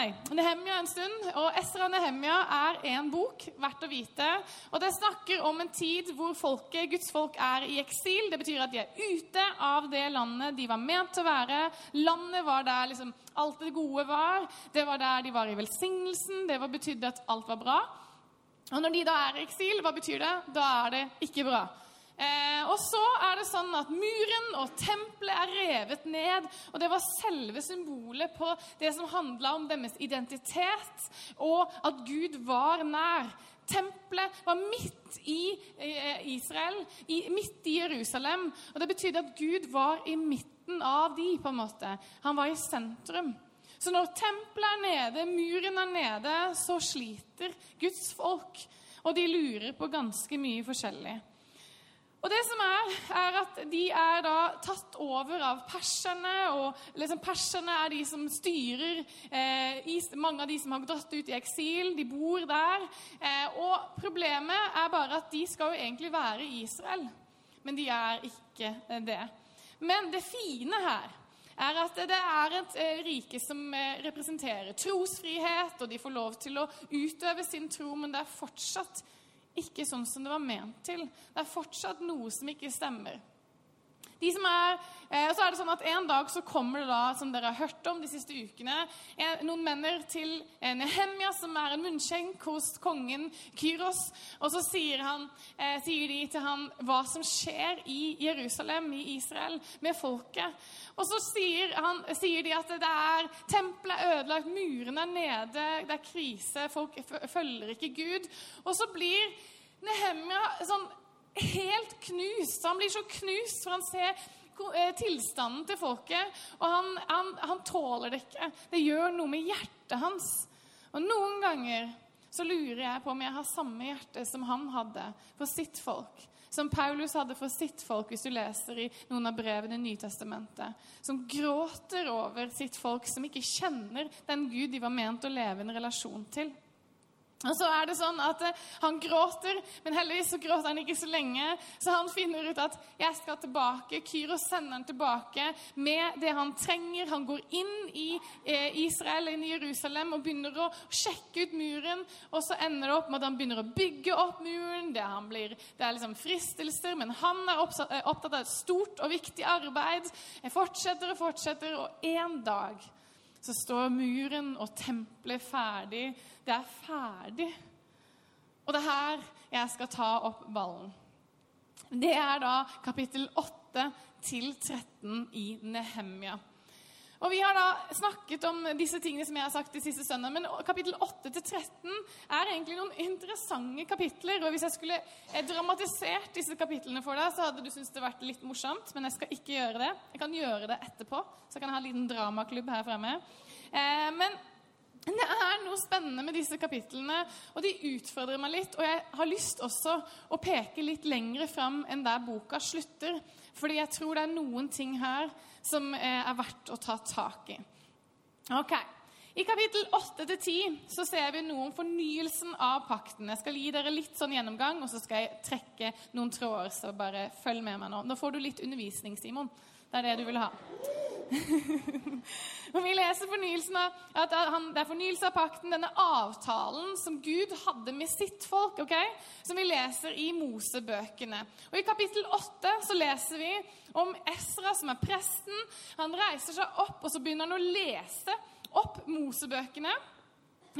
Nei, Nehemia en stund, og Esra Nehemia er en bok verdt å vite. Og det snakker om en tid hvor folket, Guds folk er i eksil. Det betyr at de er ute av det landet de var ment til å være. Landet var der liksom alt det gode var. Det var der de var i velsignelsen. Det betydde at alt var bra. Og når de da er i eksil, hva betyr det? Da er det ikke bra. Eh, og så er det sånn at muren og tempelet er revet ned. Og det var selve symbolet på det som handla om deres identitet, og at Gud var nær. Tempelet var midt i eh, Israel, midt i Jerusalem. Og det betydde at Gud var i midten av de, på en måte. Han var i sentrum. Så når tempelet er nede, muren er nede, så sliter Guds folk. Og de lurer på ganske mye forskjellig. Og det som er, er at de er da tatt over av perserne. Og liksom perserne er de som styrer eh, mange av de som har dratt ut i eksil. De bor der. Eh, og problemet er bare at de skal jo egentlig være i Israel. Men de er ikke det. Men det fine her er at det er et eh, rike som eh, representerer trosfrihet, og de får lov til å utøve sin tro, men det er fortsatt ikke sånn som det var ment til. Det er fortsatt noe som ikke stemmer. De som er, eh, så er det sånn at En dag så kommer det da, som dere har hørt om de siste ukene, en, noen menner til Nehemia, som er en munnskjenk hos kongen Kyros. Og så sier, han, eh, sier de til han hva som skjer i Jerusalem, i Israel, med folket. Og så sier, han, sier de at det er tempelet er ødelagt, murene er nede, det er krise, folk følger ikke Gud. Og så blir Nehemia sånn helt knust. Han blir så knust, for han ser eh, tilstanden til folket, og han, han, han, tåler det ikke. Det gjør noe med hjertet hans. Og noen ganger så lurer jeg på om jeg har samme hjerte som han hadde for sitt folk som Paulus hadde for sitt folk, hvis du leser i noen av brevene i Nytestamentet. Som gråter over sitt folk, som ikke kjenner den Gud de var ment å leve en relasjon til. Og så er det sånn at eh, Han gråter, men heldigvis så gråter han ikke så lenge. Så han finner ut at 'jeg skal tilbake'. Kyros sender han tilbake med det han trenger. Han går inn i eh, Israel, inn i Jerusalem, og begynner å sjekke ut muren. Og så ender det opp med at han begynner å bygge opp muren. Det, blir, det er liksom fristelser, men han er eh, opptatt av et stort og viktig arbeid. Jeg fortsetter og fortsetter, og en dag så står muren og tempelet ferdig. Det er ferdig. Og det er her jeg skal ta opp ballen. Det er da kapittel 8 til 13 i Nehemja. Og Vi har da snakket om disse tingene som jeg har sagt de siste søndag, men kapittel 8-13 er egentlig noen interessante kapitler. og Hvis jeg skulle eh, dramatisert disse kapitlene for deg, så hadde du syntes det vært litt morsomt. Men jeg skal ikke gjøre det. Jeg kan gjøre det etterpå, så jeg kan ha en liten dramaklubb her fremme. Eh, men det er noe spennende med disse kapitlene, og de utfordrer meg litt. Og jeg har lyst også å peke litt lengre fram enn der boka slutter. Fordi jeg tror det er noen ting her som eh, er verdt å ta tak i. Ok, I kapittel 8-10 så ser vi noe om fornyelsen av pakten. Jeg skal gi dere litt sånn gjennomgang, og så skal jeg trekke noen tråder. Så bare følg med meg nå. Nå får du litt undervisning, Simon. Det er det du vil ha. Og vi leser fornyelsen av, at det er fornyelse av pakten, denne avtalen som Gud hadde med sitt folk, ok? som vi leser i Mosebøkene. Og I kapittel 8 så leser vi om Esra, som er presten. Han reiser seg opp og så begynner han å lese opp Mosebøkene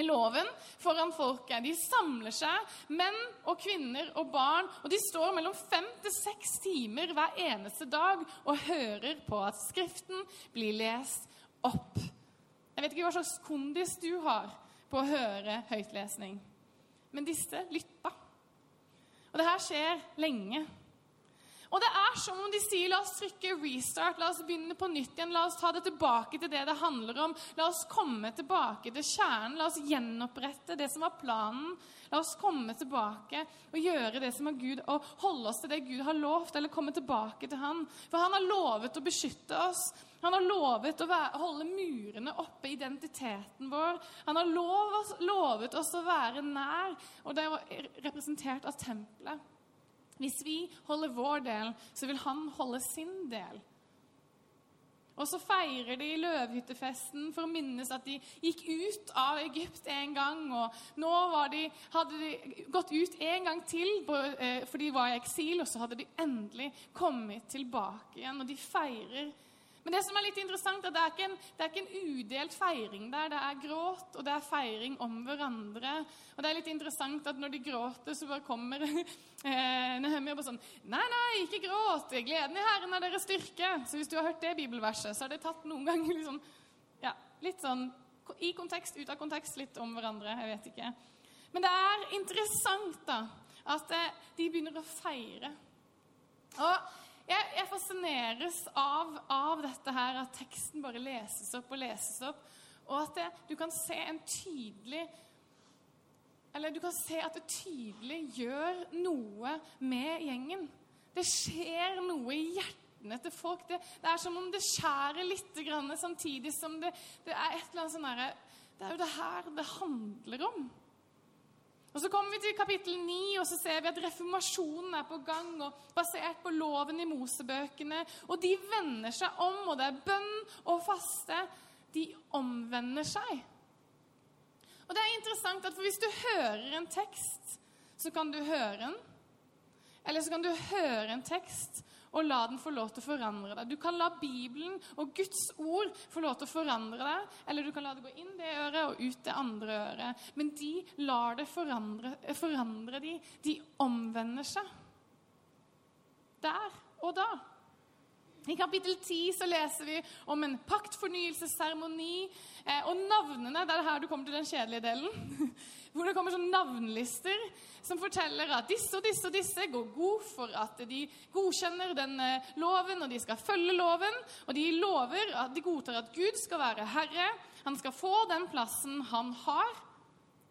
loven foran folket. De samler seg, menn og kvinner og barn, og de står mellom fem til seks timer hver eneste dag og hører på at Skriften blir lest opp. Jeg vet ikke hva slags kondis du har på å høre høytlesning, men disse lytta. Og det her skjer lenge. Og det er som om de sier la oss trykke restart, la oss begynne på nytt igjen. La oss ta det tilbake til det det handler om. La oss komme tilbake til kjernen. La oss gjenopprette det som var planen. La oss komme tilbake og gjøre det som er Gud, og holde oss til det Gud har lovt, eller komme tilbake til Han. For Han har lovet å beskytte oss. Han har lovet å være, holde murene oppe, identiteten vår. Han har lovet, lovet oss å være nær, og det er representert av tempelet. Hvis vi holder vår del, så vil han holde sin del. Og så feirer de løvhyttefesten for å minnes at de gikk ut av Egypt en gang. Og nå de, hadde de gått ut en gang til, eh, for de var i eksil. Og så hadde de endelig kommet tilbake igjen. Og de feirer men det som er litt interessant, er at det er ikke en, det er ikke en udelt feiring der. Det er gråt, og det er feiring om hverandre. Og det er litt interessant at når de gråter, så bare kommer eh, Nehemia bare sånn Nei, nei, ikke gråt. Gleden i Herren er deres styrke. Så hvis du har hørt det bibelverset, så har det tatt noen ganger liksom, ja, litt sånn i kontekst, ut av kontekst, litt om hverandre. Jeg vet ikke. Men det er interessant da, at eh, de begynner å feire. Og jeg, jeg fascineres av, av, dette her, at teksten bare leses opp og leses opp. Og at det, du kan se en tydelig Eller du kan se at det tydelig gjør noe med gjengen. Det skjer noe i hjertene til folk. Det, det er som om det skjærer litt grann, samtidig som det, det er et eller annet sånn herre Det er jo det her det handler om. Og Så kommer vi til kapittel 9, og så ser vi at reformasjonen er på gang. og Basert på loven i Mosebøkene. Og de vender seg om, og det er bønn og faste. De omvender seg. Og det er interessant at for Hvis du hører en tekst, så kan du høre den. Eller så kan du høre en tekst og la den få lov til å forandre deg. Du kan la Bibelen og Guds ord få lov til å forandre deg, eller du kan la det gå inn det øret og ut det andre øret. Men de lar det forandre, forandre de. De omvender seg. Der og da. I kapittel 10 så leser vi om en paktfornyelsesseremoni. Eh, og navnene Det er her du kommer til den kjedelige delen. Hvor det kommer sånne navnlister som forteller at disse og disse og disse går god for at de godkjenner denne loven, og de skal følge loven. Og de lover at de godtar at Gud skal være herre. Han skal få den plassen han har.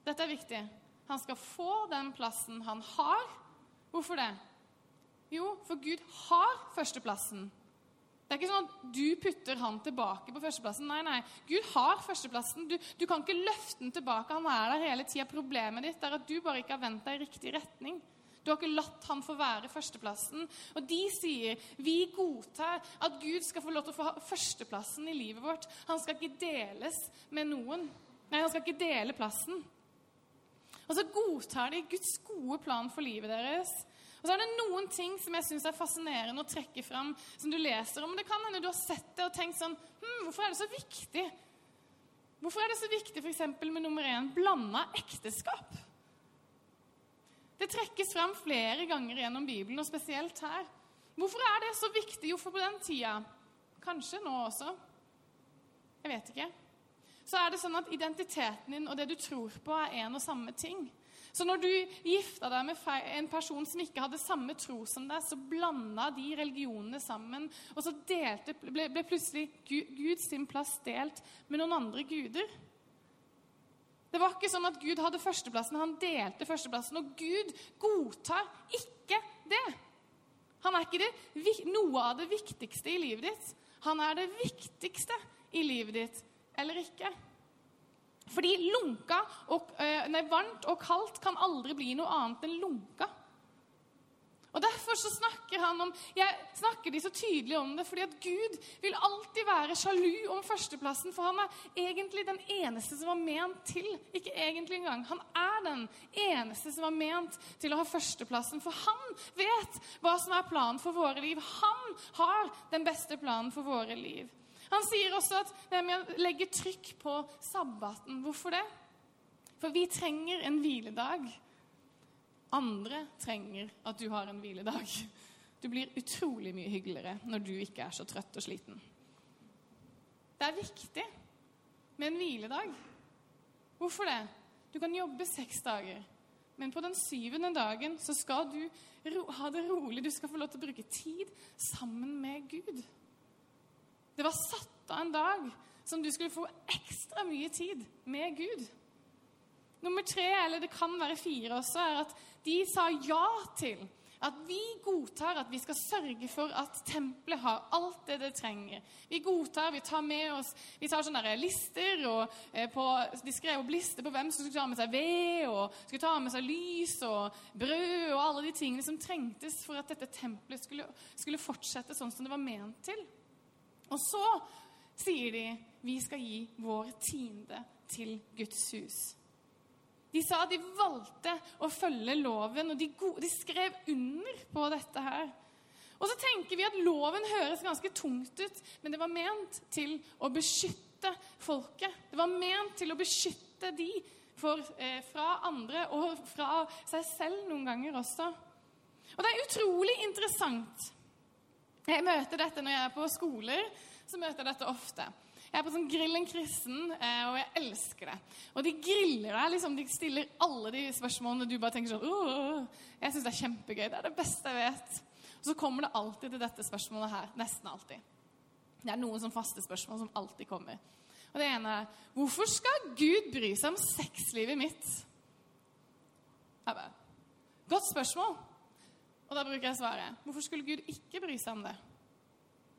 Dette er viktig. Han skal få den plassen han har. Hvorfor det? Jo, for Gud har førsteplassen. Det er ikke sånn at du putter han tilbake på førsteplassen. Nei, nei. Gud har førsteplassen. Du, du kan ikke løfte den tilbake. Han er der hele tida. Problemet ditt er at du bare ikke har vendt deg i riktig retning. Du har ikke latt han få være førsteplassen. Og de sier vi godtar at Gud skal få lov til å få førsteplassen i livet vårt. Han skal ikke deles med noen. Nei, han skal ikke dele plassen. Og så godtar de Guds gode plan for livet deres. Og så er det noen ting som jeg syns er fascinerende å trekke fram, som du leser om. Det kan hende du har sett det og tenkt sånn hm, Hvorfor er det så viktig? Hvorfor er det så viktig f.eks. med nummer én blanda ekteskap? Det trekkes fram flere ganger gjennom Bibelen, og spesielt her. Hvorfor er det så viktig? Jo, for på den tida Kanskje nå også. Jeg vet ikke. Så er det sånn at identiteten din og det du tror på, er en og samme ting. Så når du gifta deg med en person som ikke hadde samme tro som deg, så blanda de religionene sammen, og så delte, ble, ble plutselig Gud, sin plass delt med noen andre guder. Det var ikke sånn at Gud hadde førsteplassen, han delte førsteplassen. Og Gud godtar ikke det. Han er ikke det, noe av det viktigste i livet ditt. Han er det viktigste i livet ditt, eller ikke. Fordi lunka og, eh, nei, varmt og kaldt kan aldri bli noe annet enn lunka. Og Derfor så snakker han om, jeg snakker de så tydelig om det, fordi at Gud vil alltid være sjalu om førsteplassen, for han er egentlig den eneste som var ment til. Ikke egentlig engang. Han er den eneste som var ment til å ha førsteplassen, for han vet hva som er planen for våre liv. Han har den beste planen for våre liv. Han sier også at det med å legge trykk på sabbaten. Hvorfor det? For vi trenger en hviledag. Andre trenger at du har en hviledag. Du blir utrolig mye hyggeligere når du ikke er så trøtt og sliten. Det er viktig med en hviledag. Hvorfor det? Du kan jobbe seks dager, men på den syvende dagen så skal du ha det rolig. Du skal få lov til å bruke tid sammen med Gud. Det var satt av en dag som du skulle få ekstra mye tid med Gud. Nummer tre, eller det kan være fire også, er at de sa ja til at vi godtar at vi skal sørge for at tempelet har alt det det trenger. Vi godtar, vi tar med oss Vi tar sånne lister, og eh, på, de skrev opp lister på hvem som skulle ta med seg ved, og skulle ta med seg lys og brød og alle de tingene som trengtes for at dette tempelet skulle, skulle fortsette sånn som det var ment til. Og så sier de vi skal gi vår tiende til Guds hus. De sa at de valgte å følge loven, og de, de, skrev under på dette her. Og så tenker vi at loven høres ganske tungt ut, men det var ment til å beskytte folket. Det var ment til å beskytte de for, eh, fra andre og fra seg selv noen ganger også. Og det er utrolig interessant. Jeg møter dette når jeg er på skoler. så møter jeg dette ofte. Jeg er på sånn Grillen kristen, eh, og jeg elsker det. Og de griller deg. liksom, De stiller alle de spørsmålene du bare tenker sånn! Jeg syns det er kjempegøy. Det er det beste jeg vet. Og så kommer det alltid til dette spørsmålet her. Nesten alltid. Det er noen sånn faste spørsmål som alltid kommer. Og det ene er Hvorfor skal Gud bry seg om sexlivet mitt? Jeg bare, Godt spørsmål. Og da bruker jeg svaret Hvorfor skulle Gud ikke bry seg om det?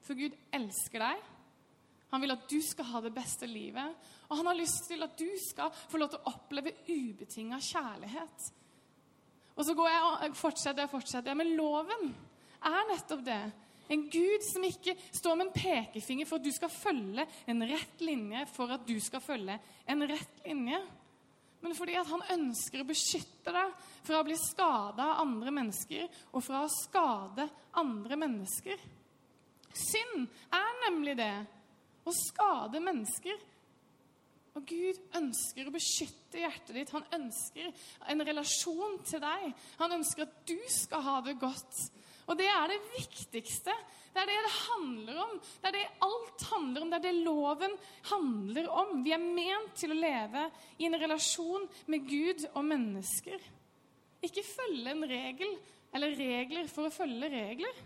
For Gud elsker deg. Han vil at du skal ha det beste livet. Og han har lyst til at du skal få lov til å oppleve ubetinga kjærlighet. Og så går jeg og fortsetter og fortsetter. Men loven er nettopp det. En Gud som ikke står med en pekefinger for at du skal følge en rett linje for at du skal følge en rett linje. Men fordi at han ønsker å beskytte deg fra å bli skada av andre mennesker og fra å skade andre mennesker. Synd er nemlig det å skade mennesker. Og Gud ønsker å beskytte hjertet ditt. Han ønsker en relasjon til deg. Han ønsker at du skal ha det godt. Og det er det viktigste. Det er det det handler om. Det er det alt handler om. Det er det loven handler om. Vi er ment til å leve i en relasjon med Gud og mennesker. Ikke følge en regel eller regler for å følge regler.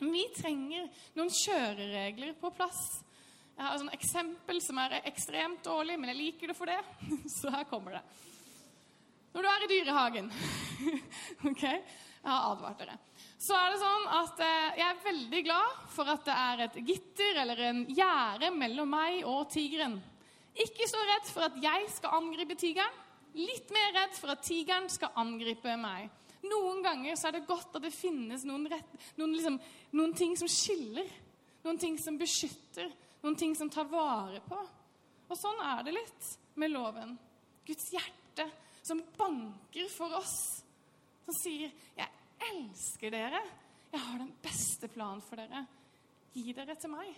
Vi trenger noen kjøreregler på plass. Jeg har et eksempel som er ekstremt dårlig, men jeg liker det for det. Så her kommer det. Når du er i dyrehagen Ok? Jeg har advart dere. Så er det sånn at eh, jeg er veldig glad for at det er et gitter eller en gjerde mellom meg og tigeren. Ikke så redd for at jeg skal angripe tigeren. Litt mer redd for at tigeren skal angripe meg. Noen ganger så er det godt at det finnes noen, rett, noen, liksom, noen ting som skiller. Noen ting som beskytter noen ting som tar vare på. Og sånn er det litt med loven. Guds hjerte som banker for oss. Som sier, 'Jeg elsker dere. Jeg har den beste planen for dere. Gi dere til meg.'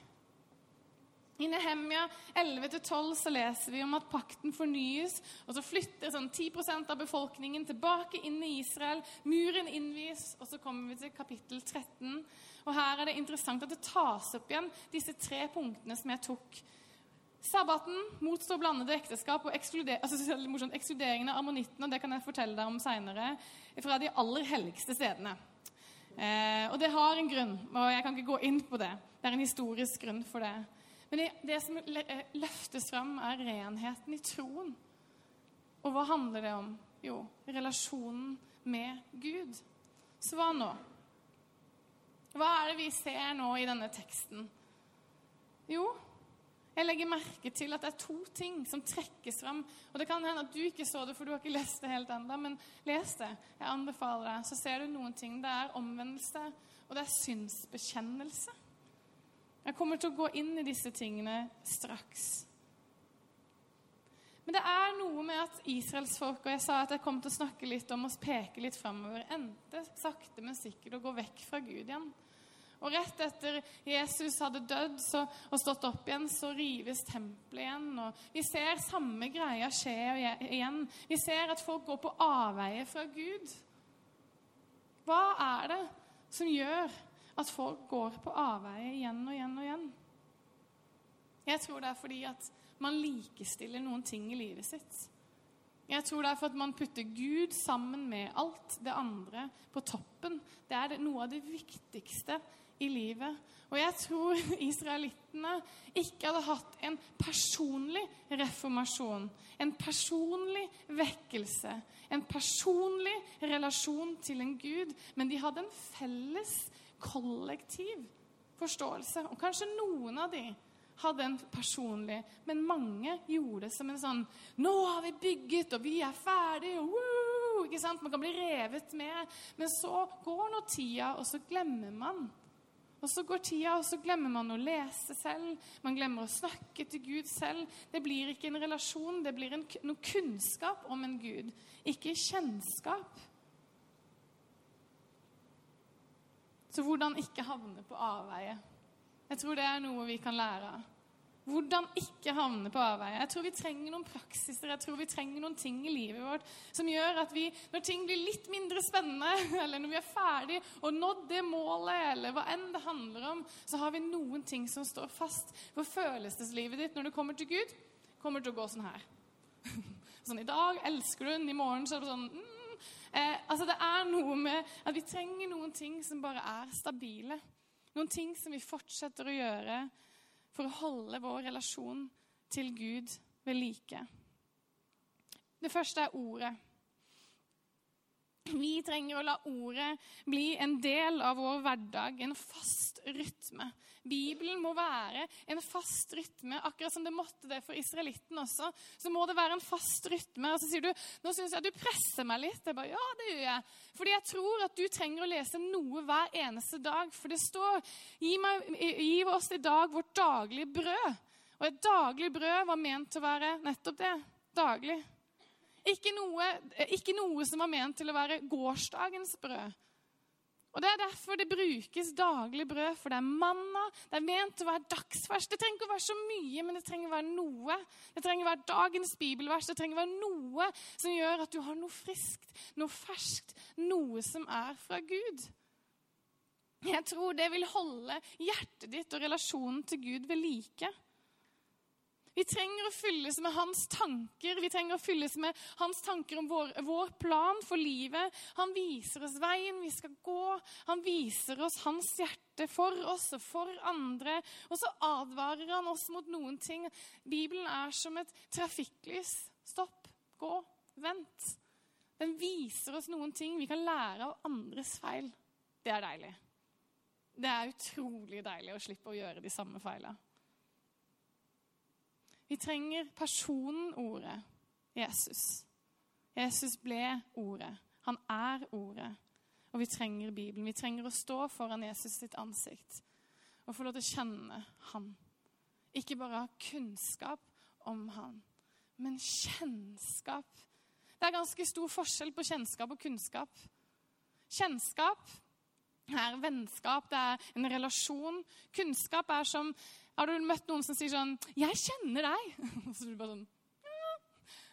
I Nehemia 11-12 så leser vi om at pakten fornyes, og så flytter sånn 10% av befolkningen tilbake inn i Israel. Muren innvies, og så kommer vi til kapittel 13. Og her er det interessant at det tas opp igjen disse tre punktene som jeg tok. Sabbaten, motstå blandede ekteskap og ekskluder, altså, ekskluderingen av ammonittene. Det kan jeg fortelle deg om seinere. Fra de aller helligste stedene. Eh, og det har en grunn, og jeg kan ikke gå inn på det. Det er en historisk grunn for det. Men det, det som eh, løftes fram, er renheten i troen. Og hva handler det om? Jo, relasjonen med Gud. Så hva nå? Hva er det vi ser nå i denne teksten? Jo, jeg legger merke til at det er to ting som trekkes fram. Og det kan hende at du ikke så det, for du har ikke lest det helt ennå, men les det. Jeg anbefaler deg. Så ser du noen ting. Det er omvendelse, og det er synsbekjennelse. Jeg kommer til å gå inn i disse tingene straks. Men det er noe med at israelsfolk og jeg sa at jeg kom til å snakke litt om å peke litt framover, endte sakte, men sikkert å gå vekk fra Gud igjen. Og rett etter Jesus hadde dødd og stått opp igjen, så rives tempelet igjen. Og vi ser samme greia skje igjen. Vi ser at folk går på avveie fra Gud. Hva er det som gjør at folk går på avveie igjen og igjen og igjen? Jeg tror det er fordi at man likestiller noen ting i livet sitt. Jeg tror det er for at man putter Gud sammen med alt det andre på toppen. Det er noe av det viktigste i livet. Og jeg tror israelittene ikke hadde hatt en personlig reformasjon, en personlig vekkelse, en personlig relasjon til en gud, men de hadde en felles, kollektiv forståelse. Og kanskje noen av de hadde en personlig, men mange gjorde det som en sånn Nå har vi bygget, og vi er ferdige, og! Ikke sant? Man kan bli revet med. Men så går nå tida, og så glemmer man. Og så går tida, og så glemmer man å lese selv. Man glemmer å snakke til Gud selv. Det blir ikke en relasjon, det blir en, noe kunnskap om en Gud, ikke kjennskap. Så hvordan ikke havne på avveie? Jeg tror det er noe vi kan lære av. Hvordan ikke havne på avveier. Jeg tror vi trenger noen praksiser, jeg tror vi trenger noen ting i livet vårt som gjør at vi, når ting blir litt mindre spennende, eller når vi er ferdig og nådd det målet, eller hva enn det handler om, så har vi noen ting som står fast. For følelseslivet ditt når du kommer til Gud, kommer til å gå sånn her. Sånn i dag elsker du den, i morgen så er det sånn mm. eh, Altså det er noe med at vi trenger noen ting som bare er stabile. Noen ting som vi fortsetter å gjøre for å holde vår relasjon til Gud ved like. Det første er ordet. Vi trenger å la ordet bli en del av vår hverdag, en fast rytme. Bibelen må være en fast rytme, akkurat som det måtte det for israelitten også. Så må det være en fast rytme. Og så sier du nå syns jeg du presser meg litt. Jeg bare, ja, det gjør jeg. Fordi jeg tror at du trenger å lese noe hver eneste dag. For det står gi, meg, gi oss i dag vårt daglige brød. Og et daglig brød var ment til å være nettopp det. Daglig. Ikke noe, ikke noe som var ment til å være gårsdagens brød. Og Det er derfor det brukes daglig brød, for det er manna. Det er ment til å være dagsvers. Det trenger ikke å være så mye, men det trenger å være noe. Det trenger å være dagens bibelvers. Det trenger å være noe som gjør at du har noe friskt, noe ferskt, noe som er fra Gud. Jeg tror det vil holde hjertet ditt og relasjonen til Gud ved like. Vi trenger å fylles med hans tanker. Vi trenger å fylles med hans tanker om vår, vår, plan for livet. Han viser oss veien vi skal gå. Han viser oss hans hjerte for oss og for andre. Og så advarer han oss mot noen ting. Bibelen er som et trafikklys. Stopp, gå, vent. Den viser oss noen ting vi kan lære av andres feil. Det er deilig. Det er utrolig deilig å slippe å gjøre de samme feilene. Vi trenger personen Ordet, Jesus. Jesus ble Ordet. Han er Ordet. Og vi trenger Bibelen. Vi trenger å stå foran Jesus sitt ansikt og få lov til å kjenne Han. Ikke bare ha kunnskap om Han, men kjennskap. Det er ganske stor forskjell på kjennskap og kunnskap. Kjennskap er vennskap, det er en relasjon. Kunnskap er som har du møtt noen som sier sånn 'Jeg kjenner deg.' Og så er du bare sånn ja,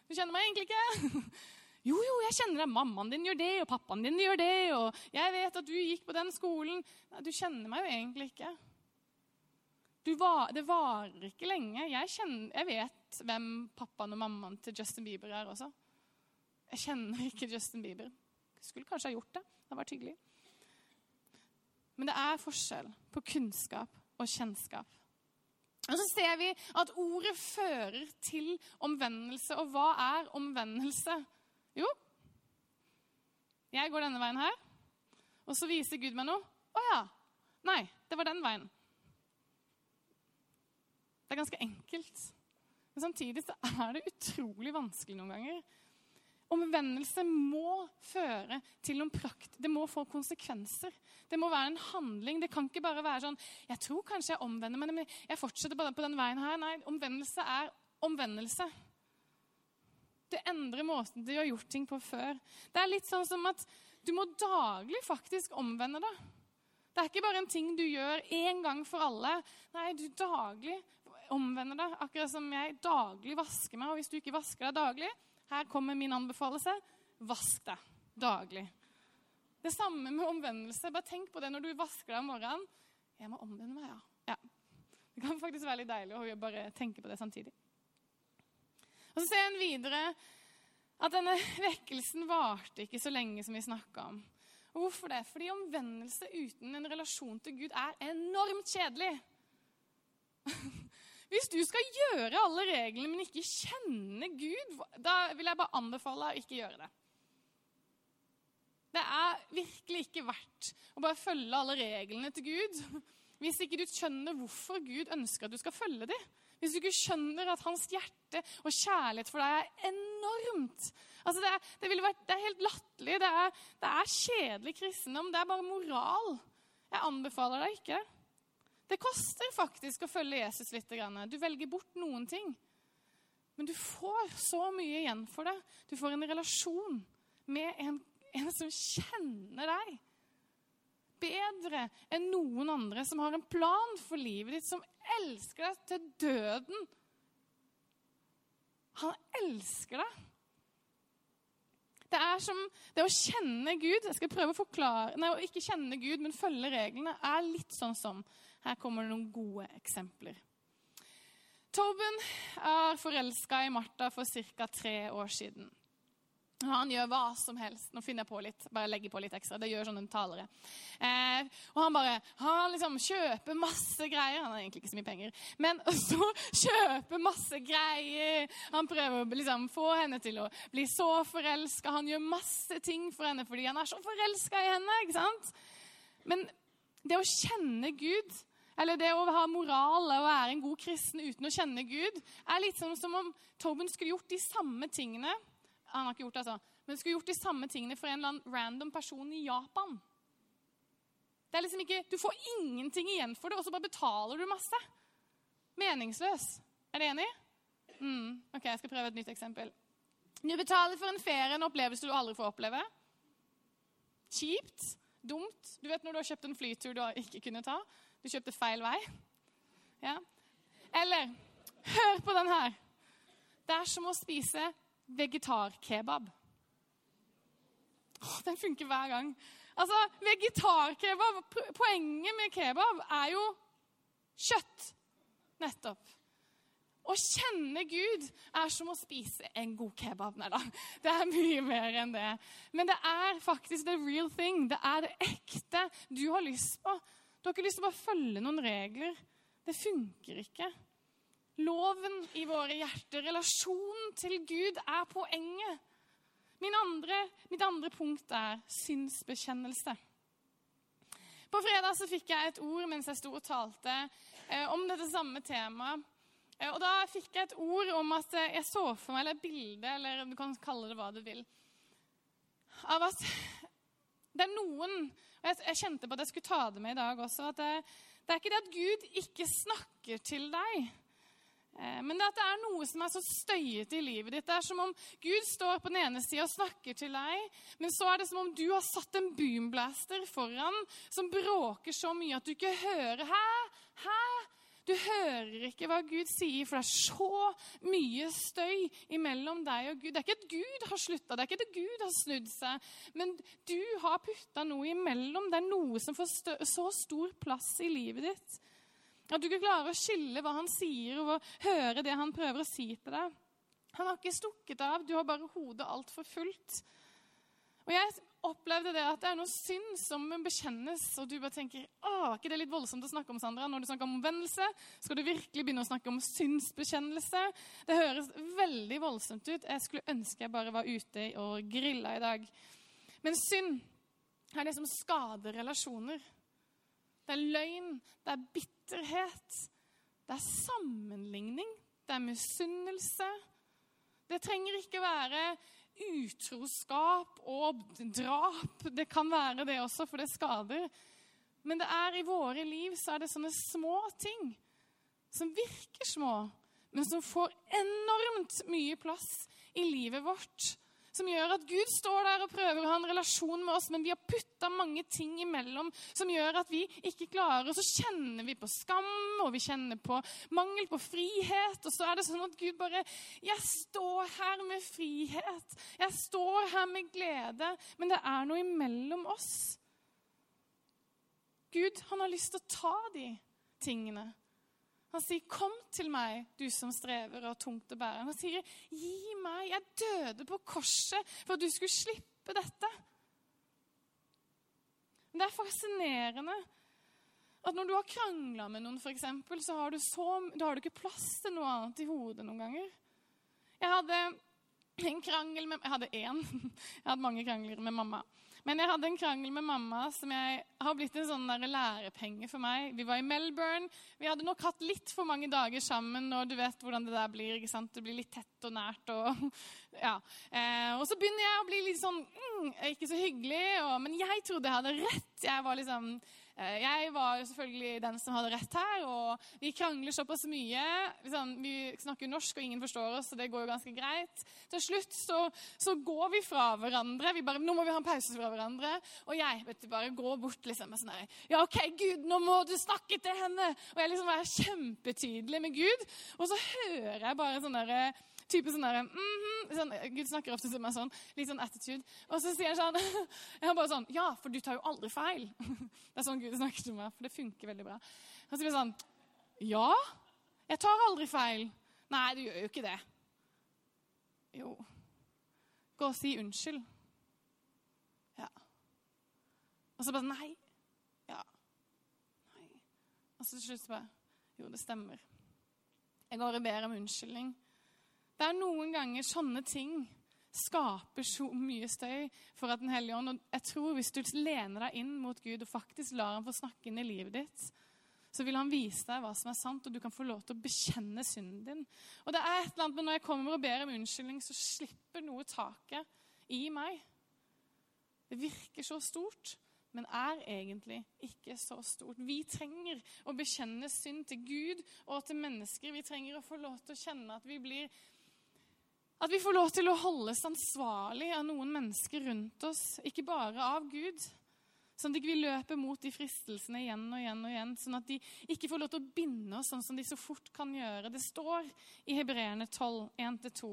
'Du kjenner meg egentlig ikke.' 'Jo, jo, jeg kjenner deg. Mammaen din gjør det, og pappaen din gjør det.' 'Og jeg vet at du gikk på den skolen.' Nei, du kjenner meg jo egentlig ikke. Var, det varer ikke lenge. Jeg, kjenner, jeg vet hvem pappaen og mammaen til Justin Bieber er også. Jeg kjenner ikke Justin Bieber. Skulle kanskje ha gjort det. Det hadde vært hyggelig. Men det er forskjell på kunnskap og kjennskap. Og så ser vi at ordet fører til omvendelse. Og hva er omvendelse? Jo, jeg går denne veien her, og så viser Gud meg noe. Å ja. Nei, det var den veien. Det er ganske enkelt. Men samtidig så er det utrolig vanskelig noen ganger. Omvendelse må føre til noen prakt. Det må få konsekvenser. Det må være en handling. Det kan ikke bare være sånn Jeg tror kanskje jeg omvender meg, men jeg fortsetter bare på den veien her. Nei, omvendelse er omvendelse. Det endrer måten du har gjort ting på før. Det er litt sånn som at du må daglig faktisk omvende deg. Det er ikke bare en ting du gjør én gang for alle. Nei, du daglig omvender deg. Akkurat som jeg daglig vasker meg. Og hvis du ikke vasker deg daglig, her kommer min anbefalelse. Vask deg daglig. Det samme med omvendelse. Bare tenk på det når du vasker deg om morgenen. Jeg må omvende meg, ja. ja. Det kan faktisk være litt deilig å bare tenke på det samtidig. Og Så ser en videre at denne vekkelsen varte ikke så lenge som vi snakka om. Og hvorfor det? Fordi omvendelse uten en relasjon til Gud er enormt kjedelig. Hvis du skal gjøre alle reglene, men ikke kjenne Gud, da vil jeg bare anbefale deg å ikke gjøre det. Det er virkelig ikke verdt å bare følge alle reglene til Gud hvis ikke du skjønner hvorfor Gud ønsker at du skal følge dem. Hvis du ikke skjønner at hans hjerte og kjærlighet for deg er enormt altså det, er, det, vært, det, er, helt latterlig. Det, det, er kjedelig kristendom. Det er bare moral. Jeg anbefaler deg ikke det. Det koster faktisk å følge Jesus litt. Du velger bort noen ting. Men du får så mye igjen for det. Du får en relasjon med en, en som kjenner deg bedre enn noen andre, som har en plan for livet ditt, som elsker deg til døden. Han elsker deg. Det er som det å kjenne Gud Jeg skal prøve å forklare, nei, å ikke kjenne Gud, men følge reglene, er litt sånn som Her kommer det noen gode eksempler. Torben er forelska i Martha for ca. tre år siden. Han gjør hva som helst. Nå finner jeg på litt. Bare legger på litt ekstra. Det gjør sånne talere. Eh, og han bare Han liksom kjøper masse greier. Han har egentlig ikke så mye penger. Men så kjøper masse greier. Han prøver å liksom få henne til å bli så forelska. Han gjør masse ting for henne fordi han er så forelska i henne. ikke sant? Men det å kjenne Gud eller det å ha moral og være en god kristen uten å kjenne Gud, er litt som, som om Tobin skulle gjort de samme tingene han har ikke gjort det, altså. Men skulle gjort de samme tingene for en eller annen random person i Japan. Det er liksom ikke, Du får ingenting igjen for det, og så bare betaler du masse. Meningsløs. Er du enig? Mm, ok, Jeg skal prøve et nytt eksempel. Du betaler for en ferie, en opplevelse du aldri får oppleve. Kjipt. Dumt. Du vet når du har kjøpt en flytur du ikke kunne ta. Du kjøpte feil vei. Ja. Eller hør på den her. Det er som å spise vegetarkebab. Den funker hver gang. Altså, vegetarkebab Poenget med kebab er jo kjøtt. Nettopp. Å kjenne Gud er som å spise en god kebab. Nei da, det er mye mer enn det. Men det er faktisk the real thing. Det er det ekte du har lyst på. Du har ikke lyst til å bare følge noen regler. Det funker ikke. Loven i våre hjerter, relasjonen til Gud, er poenget. Andre, mitt andre punkt er synsbekjennelse. På fredag så fikk jeg et ord mens jeg sto og talte eh, om dette samme temaet. Eh, og da fikk jeg et ord om at eh, jeg så for meg, eller et bilde, eller du kan kalle det hva du vil, av at det er noen og jeg, jeg, kjente på at jeg skulle ta det med i dag også. at det, det er ikke det at Gud ikke snakker til deg. Eh, men det at det er noe som er så støyete i livet ditt. Det er som om Gud står på den ene sida og snakker til deg, men så er det som om du har satt en boomblaster foran som bråker så mye at du ikke hører. Hæ? Hæ? Du hører ikke hva Gud sier, for det er så mye støy imellom deg og Gud. Det er ikke at Gud har slutta, det er ikke at Gud har snudd seg, men du har putta noe imellom. Det er noe som får så stor plass i livet ditt. At du ikke klarer å skille hva han sier, og høre det han prøver å si til deg. Han har ikke stukket av, du har bare hodet altfor fullt. Og jeg opplevde det at det er noe synd som bekjennes, og du bare tenker å, er ikke det litt voldsomt å snakke om, Sandra? Når du snakker om omvendelse, skal du virkelig begynne å snakke om synsbekjennelse? Det høres veldig voldsomt ut. Jeg skulle ønske jeg bare var ute og grilla i dag. Men synd er det som skader relasjoner. Det er løgn, det er bitterhet, det er sammenligning, det er misunnelse. Det trenger ikke være utroskap og drap. Det kan være det også, for det skader. Men det er i våre liv så er det sånne små ting som virker små, men som får enormt mye plass i livet vårt som gjør at Gud står der og prøver å ha en relasjon med oss, men vi har putta mange ting imellom som gjør at vi ikke klarer. Og så kjenner vi på skam, og vi kjenner på mangel på frihet. Og så er det sånn at Gud bare Jeg står her med frihet. Jeg står her med glede. Men det er noe imellom oss. Gud, han har lyst til å ta de tingene. Han sier, 'Kom til meg, du som strever og har tungt å bære.' Han sier, 'Gi meg Jeg døde på korset for at du skulle slippe dette.' Det er fascinerende at når du har krangla med noen, eksempel, så har du, så, da har du ikke plass til noe annet i hodet noen ganger. Jeg hadde en krangel med Jeg hadde én. Jeg hadde mange krangler med mamma. Men jeg hadde en krangel med mamma som jeg har blitt en sånn lærepenge for meg. Vi var i Melbourne. Vi hadde nok hatt litt for mange dager sammen, og du vet hvordan det der blir. ikke sant? Det blir litt tett og nært. Og, ja. eh, og så begynner jeg å bli litt sånn mm, Ikke så hyggelig. Og, men jeg trodde jeg hadde rett. Jeg var liksom jeg var jo selvfølgelig den som hadde rett her, og vi krangler såpass mye. Liksom, vi snakker norsk, og ingen forstår oss, så det går jo ganske greit. Til slutt så, så går vi fra hverandre. Vi bare, nå må vi ha en pause fra hverandre. Og jeg vet du, bare går bort liksom med sånn her Ja, OK, Gud, nå må du snakke til henne! Og jeg liksom er kjempetydelig med Gud. Og så hører jeg bare sånn derre type sånn der, mm -hmm, sånn, Gud snakker ofte til meg sånn, litt sånn attitude. Og så sier han sånn jeg har bare sånn, Ja, for du tar jo aldri feil. Det er sånn Gud snakker til meg, for det funker veldig bra. Blir det sånn Ja, jeg tar aldri feil. Nei, du gjør jo ikke det. Jo. Gå og si unnskyld. Ja. Og så bare Nei. Ja. Nei. Og så til slutt bare Jo, det stemmer. Jeg går og ber om unnskyldning. Det er noen ganger sånne ting skaper så mye støy for at Den hellige ånd Og jeg tror hvis du lener deg inn mot Gud og faktisk lar ham få snakke inn i livet ditt, så vil han vise deg hva som er sant, og du kan få lov til å bekjenne synden din. Og det er et eller annet med Når jeg kommer og ber om unnskyldning, så slipper noe taket i meg. Det virker så stort, men er egentlig ikke så stort. Vi trenger å bekjenne synd til Gud og til mennesker. Vi trenger å få lov til å kjenne at vi blir at vi får lov til å holdes ansvarlig av noen mennesker rundt oss, ikke bare av Gud. Sånn at vi ikke løper mot de fristelsene igjen og igjen, og igjen, sånn at de ikke får lov til å binde oss sånn som de så fort kan gjøre. Det står i Hebreerne 12, 1-2.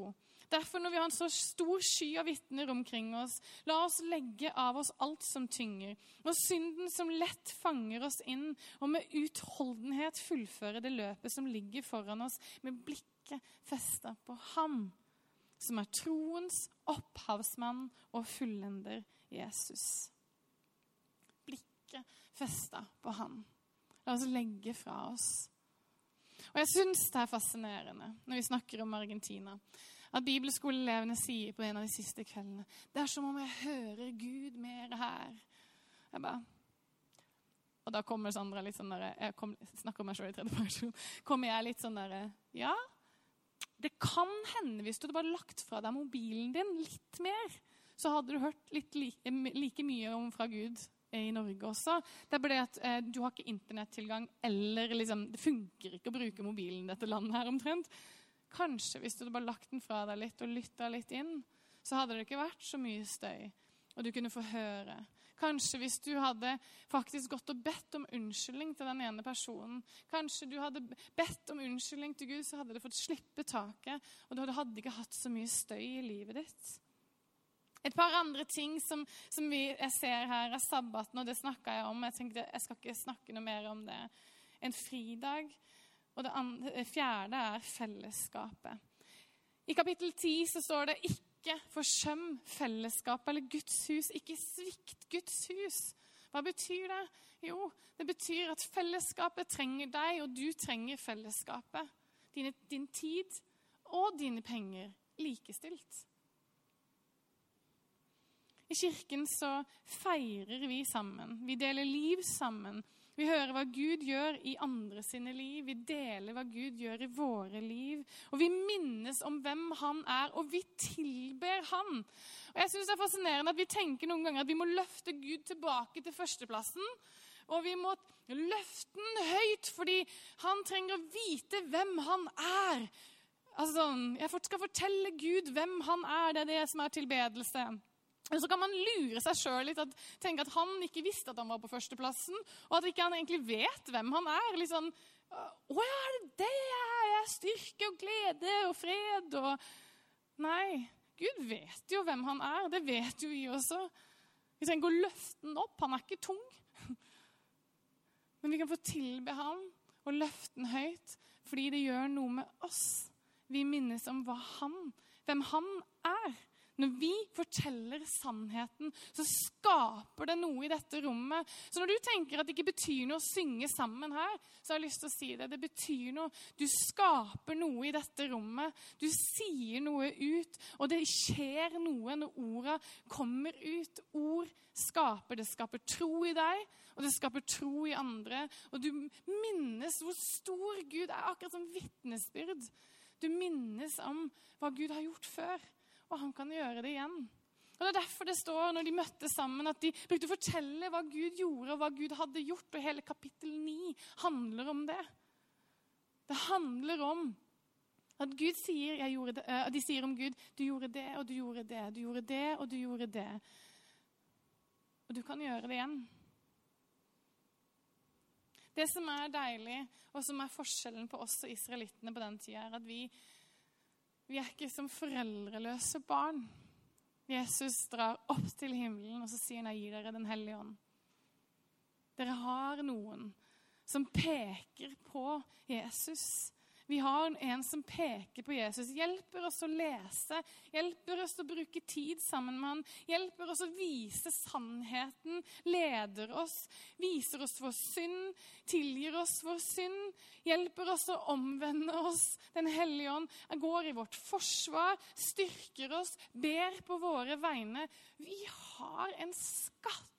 Derfor, når vi har en så stor sky av vitner omkring oss, la oss legge av oss alt som tynger, og synden som lett fanger oss inn, og med utholdenhet fullføre det løpet som ligger foran oss, med blikket festa på Ham som er troens opphavsmann og fullender Jesus. Blikket festa på han. La oss legge fra oss. Og Jeg syns det er fascinerende når vi snakker om Argentina, at bibelskoleelevene sier på en av de siste kveldene Det er som om jeg hører Gud mer her. Jeg bare Og da kommer Sandra litt sånn der, Jeg kom, snakker om meg sjøl i tredje person. Kommer jeg litt sånn derre Ja, det kan hende, hvis du hadde bare lagt fra deg mobilen din litt mer, så hadde du hørt litt like, like mye om fra Gud i Norge også. Det er bare det at eh, du har ikke internettilgang, eller liksom, det funker ikke å bruke mobilen i dette landet her omtrent. Kanskje hvis du hadde bare lagt den fra deg litt og lytta litt inn, så hadde det ikke vært så mye støy. Og du kunne få høre Kanskje hvis du hadde faktisk gått og bedt om unnskyldning til den ene personen. Kanskje du hadde bedt om unnskyldning til Gud, så hadde det fått slippe taket. Og du hadde ikke hatt så mye støy i livet ditt. Et par andre ting som, som vi, jeg ser her, er sabbaten, og det snakka jeg om. Jeg tenkte jeg skal ikke snakke noe mer om det. En fridag. Og det, andre, det fjerde er fellesskapet. I kapittel 10 så står det ikke ikke forsøm fellesskapet eller Guds hus. Ikke svikt Guds hus. Hva betyr det? Jo, det betyr at fellesskapet trenger deg, og du trenger fellesskapet. Dine, din tid og dine penger likestilt. I kirken så feirer vi sammen. Vi deler liv sammen. Vi hører hva Gud gjør i andre sine liv. Vi deler hva Gud gjør i våre liv. Og vi minnes om hvem han er, og vi tilber han. Og jeg synes Det er fascinerende at vi tenker noen ganger at vi må løfte Gud tilbake til førsteplassen. Og vi må løfte den høyt, fordi han trenger å vite hvem han er. Altså, sånn, Jeg skal fortelle Gud hvem han er. Det er det som er tilbedelse. Men så kan man lure seg sjøl litt og tenke at han ikke visste at han var på førsteplassen, og at ikke han egentlig vet hvem han er. Litt sånn Å ja, er det det jeg er? Styrke og glede og fred og Nei. Gud vet jo hvem han er. Det vet jo vi også. Vi trenger å løfte den opp. Han er ikke tung. Men vi kan få tilbe ham og løfte den høyt fordi det gjør noe med oss. Vi minnes om hva han, hvem han er. Når vi forteller sannheten, så skaper det noe i dette rommet. Så når du tenker at det ikke betyr noe å synge sammen her, så har jeg lyst til å si det. Det betyr noe. Du skaper noe i dette rommet. Du sier noe ut, og det skjer noe når orda kommer ut. Ord skaper. Det skaper tro i deg, og det skaper tro i andre. Og du minnes hvor stor Gud er, akkurat som vitnesbyrd. Du minnes om hva Gud har gjort før og han kan gjøre det igjen. Og Det er derfor det står når de møtte sammen, at de brukte å fortelle hva Gud gjorde, og hva Gud hadde gjort. Og hele kapittel 9 handler om det. Det handler om at Gud sier, uh, de sier om Gud du gjorde det, og du gjorde det, du gjorde det, og du gjorde det. Og du kan gjøre det igjen. Det som er deilig, og som er forskjellen på oss og israelittene på den tida, er at vi vi er ikke som foreldreløse barn. Jesus drar opp til himmelen, og så sier han, 'Jeg gir dere Den hellige ånd'. Dere har noen som peker på Jesus. Vi har en som peker på Jesus, hjelper oss å lese, hjelper oss å bruke tid sammen med han, hjelper oss å vise sannheten, leder oss, viser oss vår synd, tilgir oss vår synd, hjelper oss å omvende oss. Den hellige ånd går i vårt forsvar, styrker oss, ber på våre vegne. Vi har en skatt